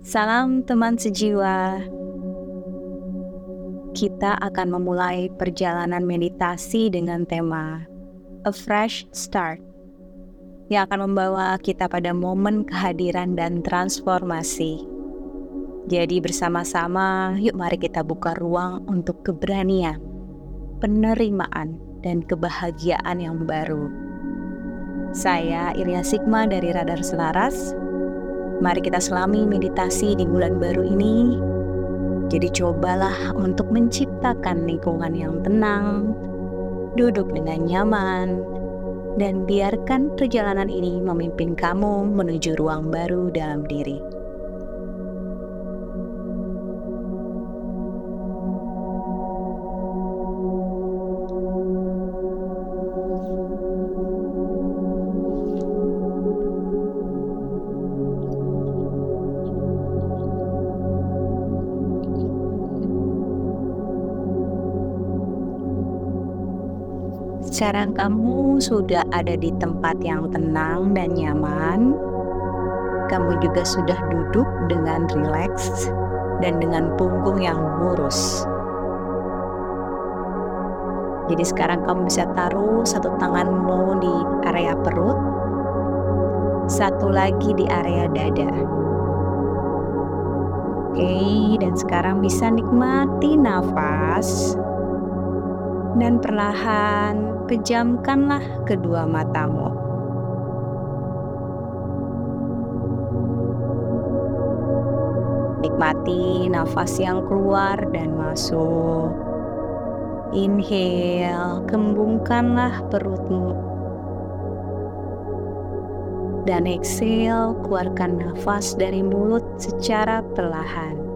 Salam teman sejiwa. Kita akan memulai perjalanan meditasi dengan tema A Fresh Start yang akan membawa kita pada momen kehadiran dan transformasi. Jadi bersama-sama yuk mari kita buka ruang untuk keberanian, penerimaan, dan kebahagiaan yang baru. Saya Ilya Sigma dari Radar Selaras. Mari kita selami meditasi di bulan baru ini. Jadi cobalah untuk menciptakan lingkungan yang tenang, duduk dengan nyaman, dan biarkan perjalanan ini memimpin kamu menuju ruang baru dalam diri. Sekarang kamu sudah ada di tempat yang tenang dan nyaman. Kamu juga sudah duduk dengan rileks dan dengan punggung yang lurus. Jadi sekarang kamu bisa taruh satu tanganmu di area perut, satu lagi di area dada. Oke, dan sekarang bisa nikmati nafas dan perlahan pejamkanlah kedua matamu. Nikmati nafas yang keluar dan masuk. Inhale, kembungkanlah perutmu. Dan exhale, keluarkan nafas dari mulut secara perlahan.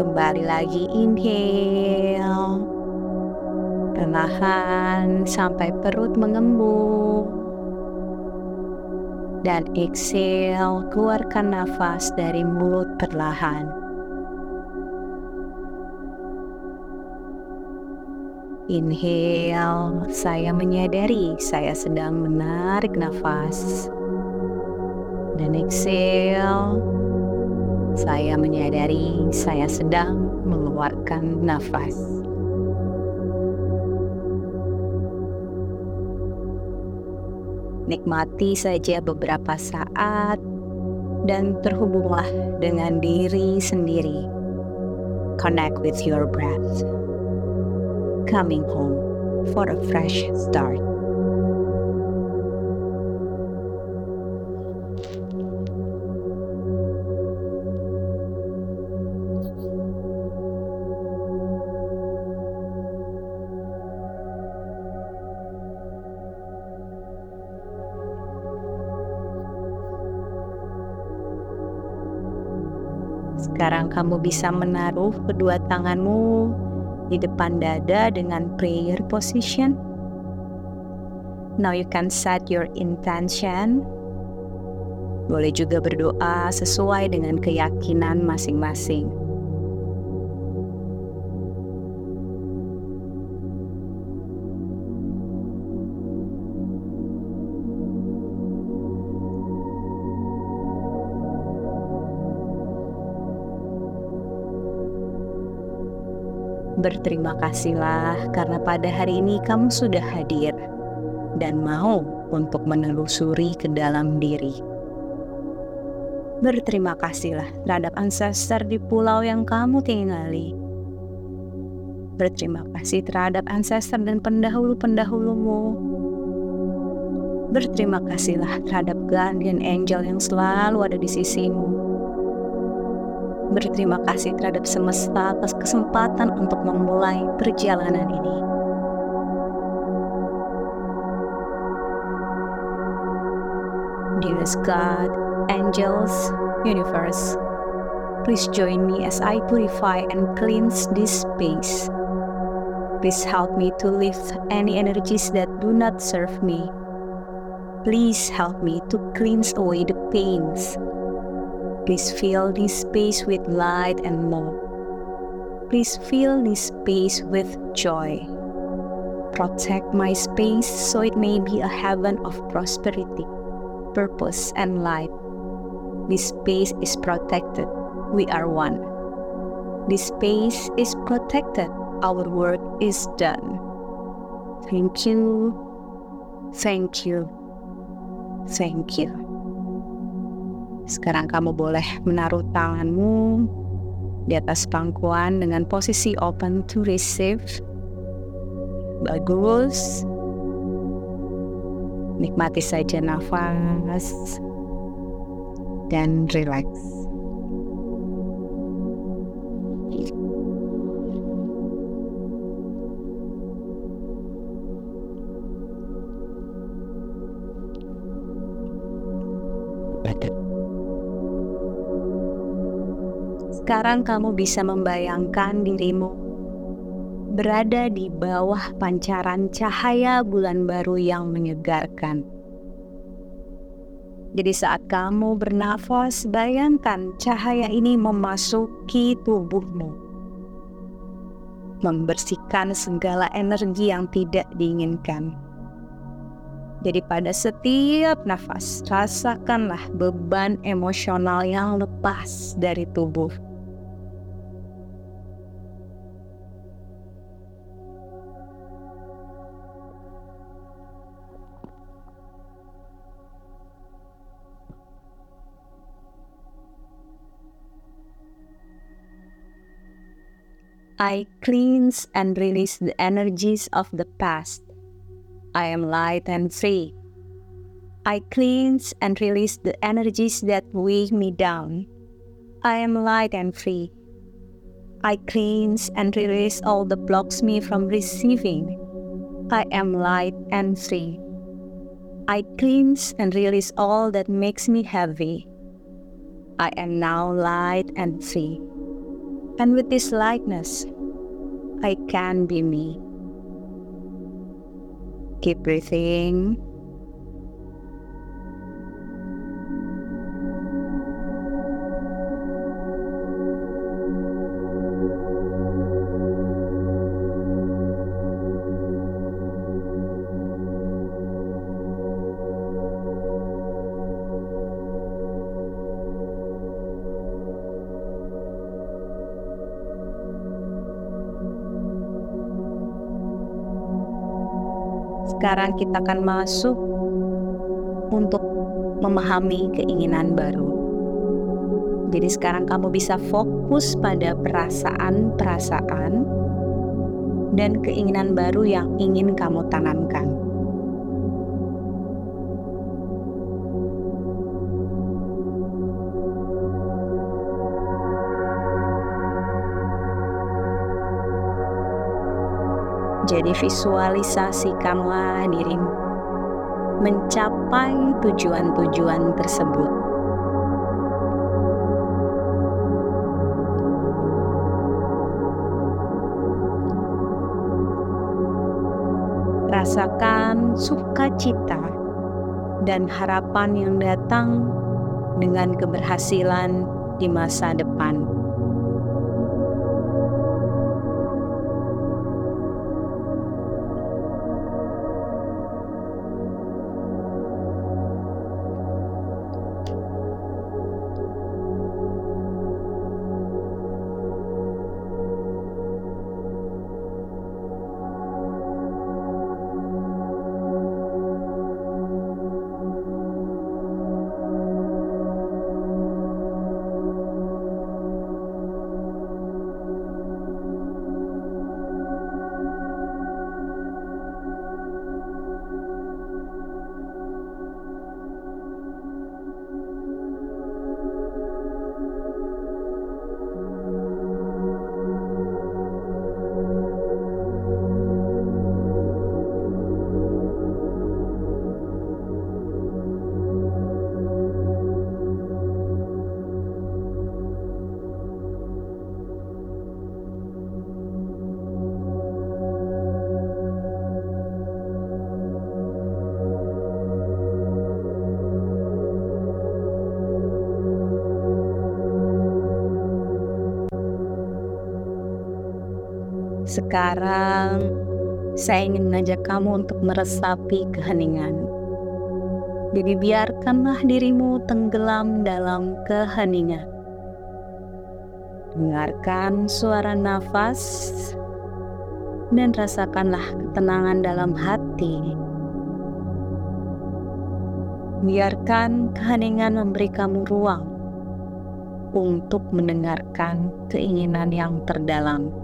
Kembali lagi inhale. Perlahan sampai perut mengembung. Dan exhale, keluarkan nafas dari mulut perlahan. Inhale, saya menyadari saya sedang menarik nafas. Dan exhale, saya menyadari saya sedang mengeluarkan nafas. Nikmati saja beberapa saat dan terhubunglah dengan diri sendiri. Connect with your breath. Coming home for a fresh start. Sekarang kamu bisa menaruh kedua tanganmu di depan dada dengan prayer position. Now you can set your intention. Boleh juga berdoa sesuai dengan keyakinan masing-masing. Berterima kasihlah karena pada hari ini kamu sudah hadir dan mau untuk menelusuri ke dalam diri. Berterima kasihlah terhadap ancestor di pulau yang kamu tinggali. Berterima kasih terhadap ancestor dan pendahulu-pendahulumu. Berterima kasihlah terhadap guardian angel yang selalu ada di sisimu berterima kasih terhadap semesta atas kesempatan untuk memulai perjalanan ini. Dearest God, angels, universe, please join me as I purify and cleanse this space. Please help me to lift any energies that do not serve me. Please help me to cleanse away the pains, Please fill this space with light and love. Please fill this space with joy. Protect my space so it may be a heaven of prosperity. purpose and light. This space is protected. We are one. This space is protected. Our work is done. Thank you. Thank you. Thank you. Sekarang kamu boleh menaruh tanganmu di atas pangkuan dengan posisi open to receive. Bagus. Nikmati saja nafas dan relax. Sekarang kamu bisa membayangkan dirimu berada di bawah pancaran cahaya bulan baru yang menyegarkan. Jadi saat kamu bernafas, bayangkan cahaya ini memasuki tubuhmu. Membersihkan segala energi yang tidak diinginkan. Jadi pada setiap nafas, rasakanlah beban emosional yang lepas dari tubuh I cleanse and release the energies of the past. I am light and free. I cleanse and release the energies that weigh me down. I am light and free. I cleanse and release all that blocks me from receiving. I am light and free. I cleanse and release all that makes me heavy. I am now light and free. And with this lightness, I can be me. Keep breathing. Sekarang kita akan masuk untuk memahami keinginan baru. Jadi sekarang kamu bisa fokus pada perasaan-perasaan dan keinginan baru yang ingin kamu tanamkan. Jadi visualisasikanlah dirimu mencapai tujuan-tujuan tersebut. Rasakan sukacita dan harapan yang datang dengan keberhasilan di masa depan. Sekarang saya ingin mengajak kamu untuk meresapi keheningan. Jadi biarkanlah dirimu tenggelam dalam keheningan. Dengarkan suara nafas dan rasakanlah ketenangan dalam hati. Biarkan keheningan memberi kamu ruang untuk mendengarkan keinginan yang terdalam.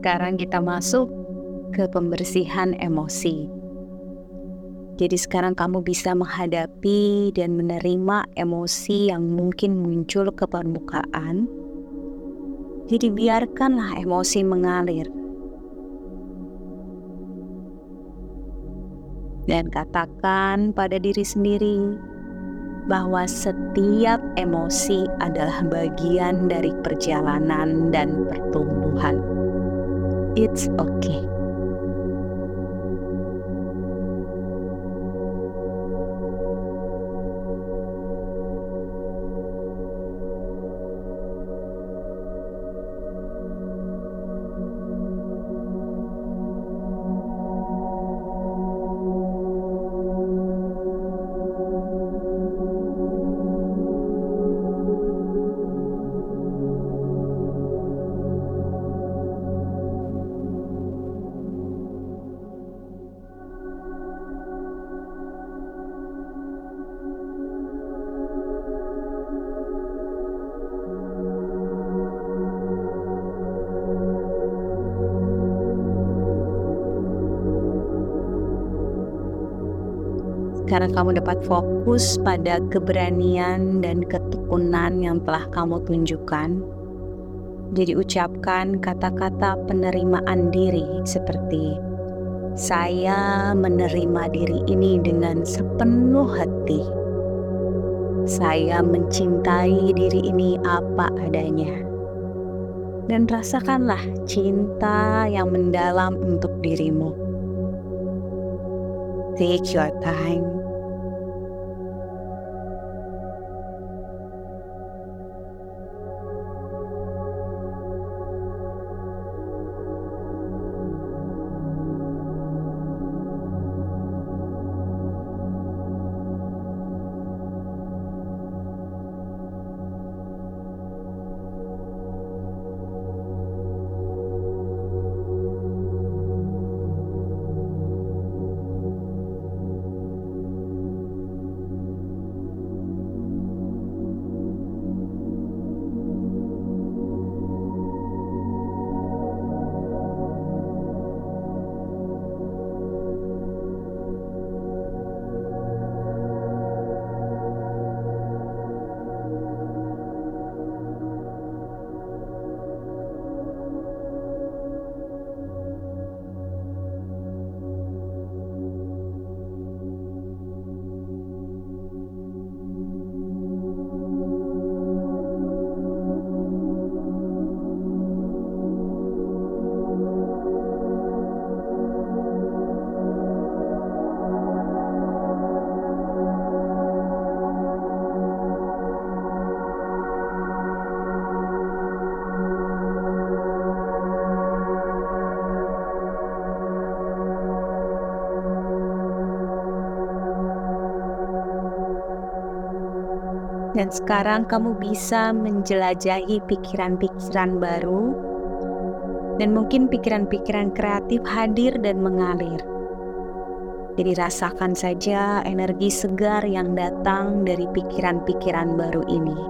Sekarang kita masuk ke pembersihan emosi. Jadi sekarang kamu bisa menghadapi dan menerima emosi yang mungkin muncul ke permukaan. Jadi biarkanlah emosi mengalir. Dan katakan pada diri sendiri bahwa setiap emosi adalah bagian dari perjalanan dan pertumbuhan. It's okay. Karena kamu dapat fokus pada keberanian dan ketekunan yang telah kamu tunjukkan. Jadi ucapkan kata-kata penerimaan diri seperti saya menerima diri ini dengan sepenuh hati. Saya mencintai diri ini apa adanya. Dan rasakanlah cinta yang mendalam untuk dirimu. Take your time Dan sekarang kamu bisa menjelajahi pikiran-pikiran baru dan mungkin pikiran-pikiran kreatif hadir dan mengalir. Jadi rasakan saja energi segar yang datang dari pikiran-pikiran baru ini.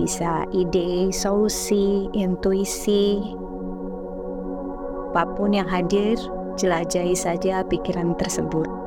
Bisa ide, solusi, intuisi, apa pun yang hadir, jelajahi saja pikiran tersebut.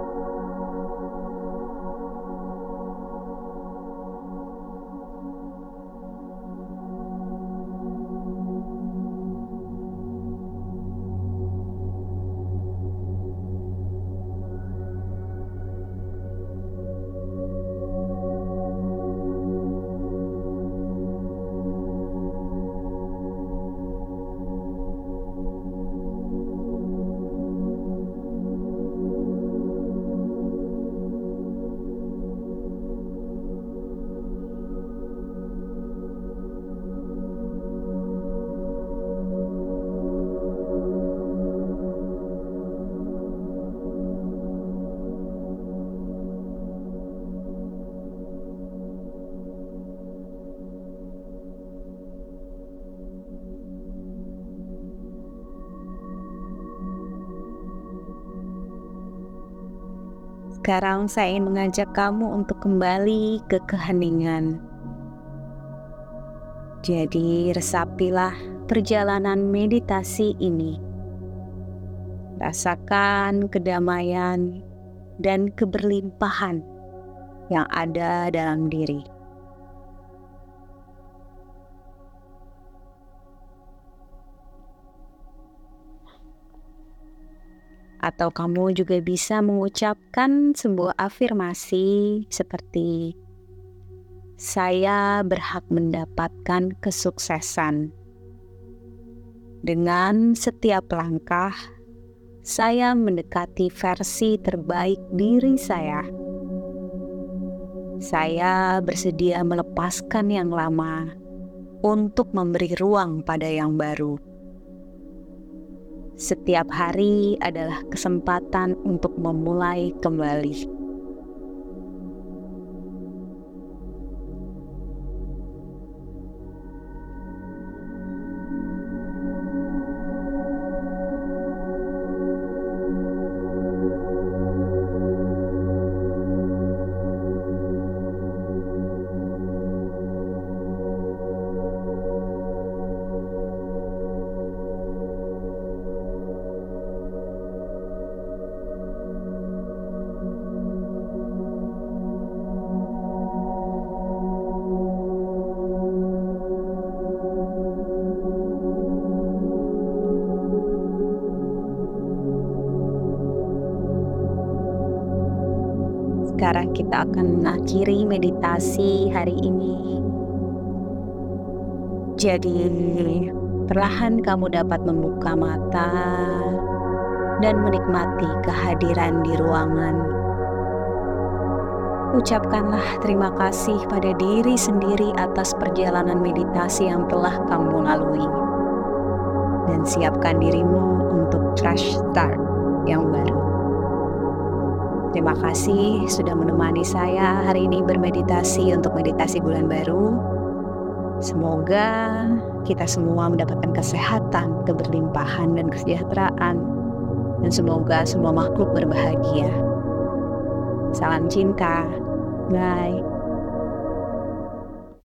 Sekarang saya ingin mengajak kamu untuk kembali ke keheningan. Jadi, resapilah perjalanan meditasi ini. Rasakan kedamaian dan keberlimpahan yang ada dalam diri. Atau kamu juga bisa mengucapkan sebuah afirmasi seperti saya berhak mendapatkan kesuksesan. Dengan setiap langkah, saya mendekati versi terbaik diri saya. Saya bersedia melepaskan yang lama untuk memberi ruang pada yang baru. Setiap hari adalah kesempatan untuk memulai kembali. Sekarang kita akan mengakhiri meditasi hari ini. Jadi, perlahan kamu dapat membuka mata dan menikmati kehadiran di ruangan. Ucapkanlah terima kasih pada diri sendiri atas perjalanan meditasi yang telah kamu lalui. Dan siapkan dirimu untuk fresh start yang baru. Terima kasih sudah menemani saya hari ini bermeditasi untuk meditasi bulan baru. Semoga kita semua mendapatkan kesehatan, keberlimpahan, dan kesejahteraan. Dan semoga semua makhluk berbahagia. Salam cinta. Bye.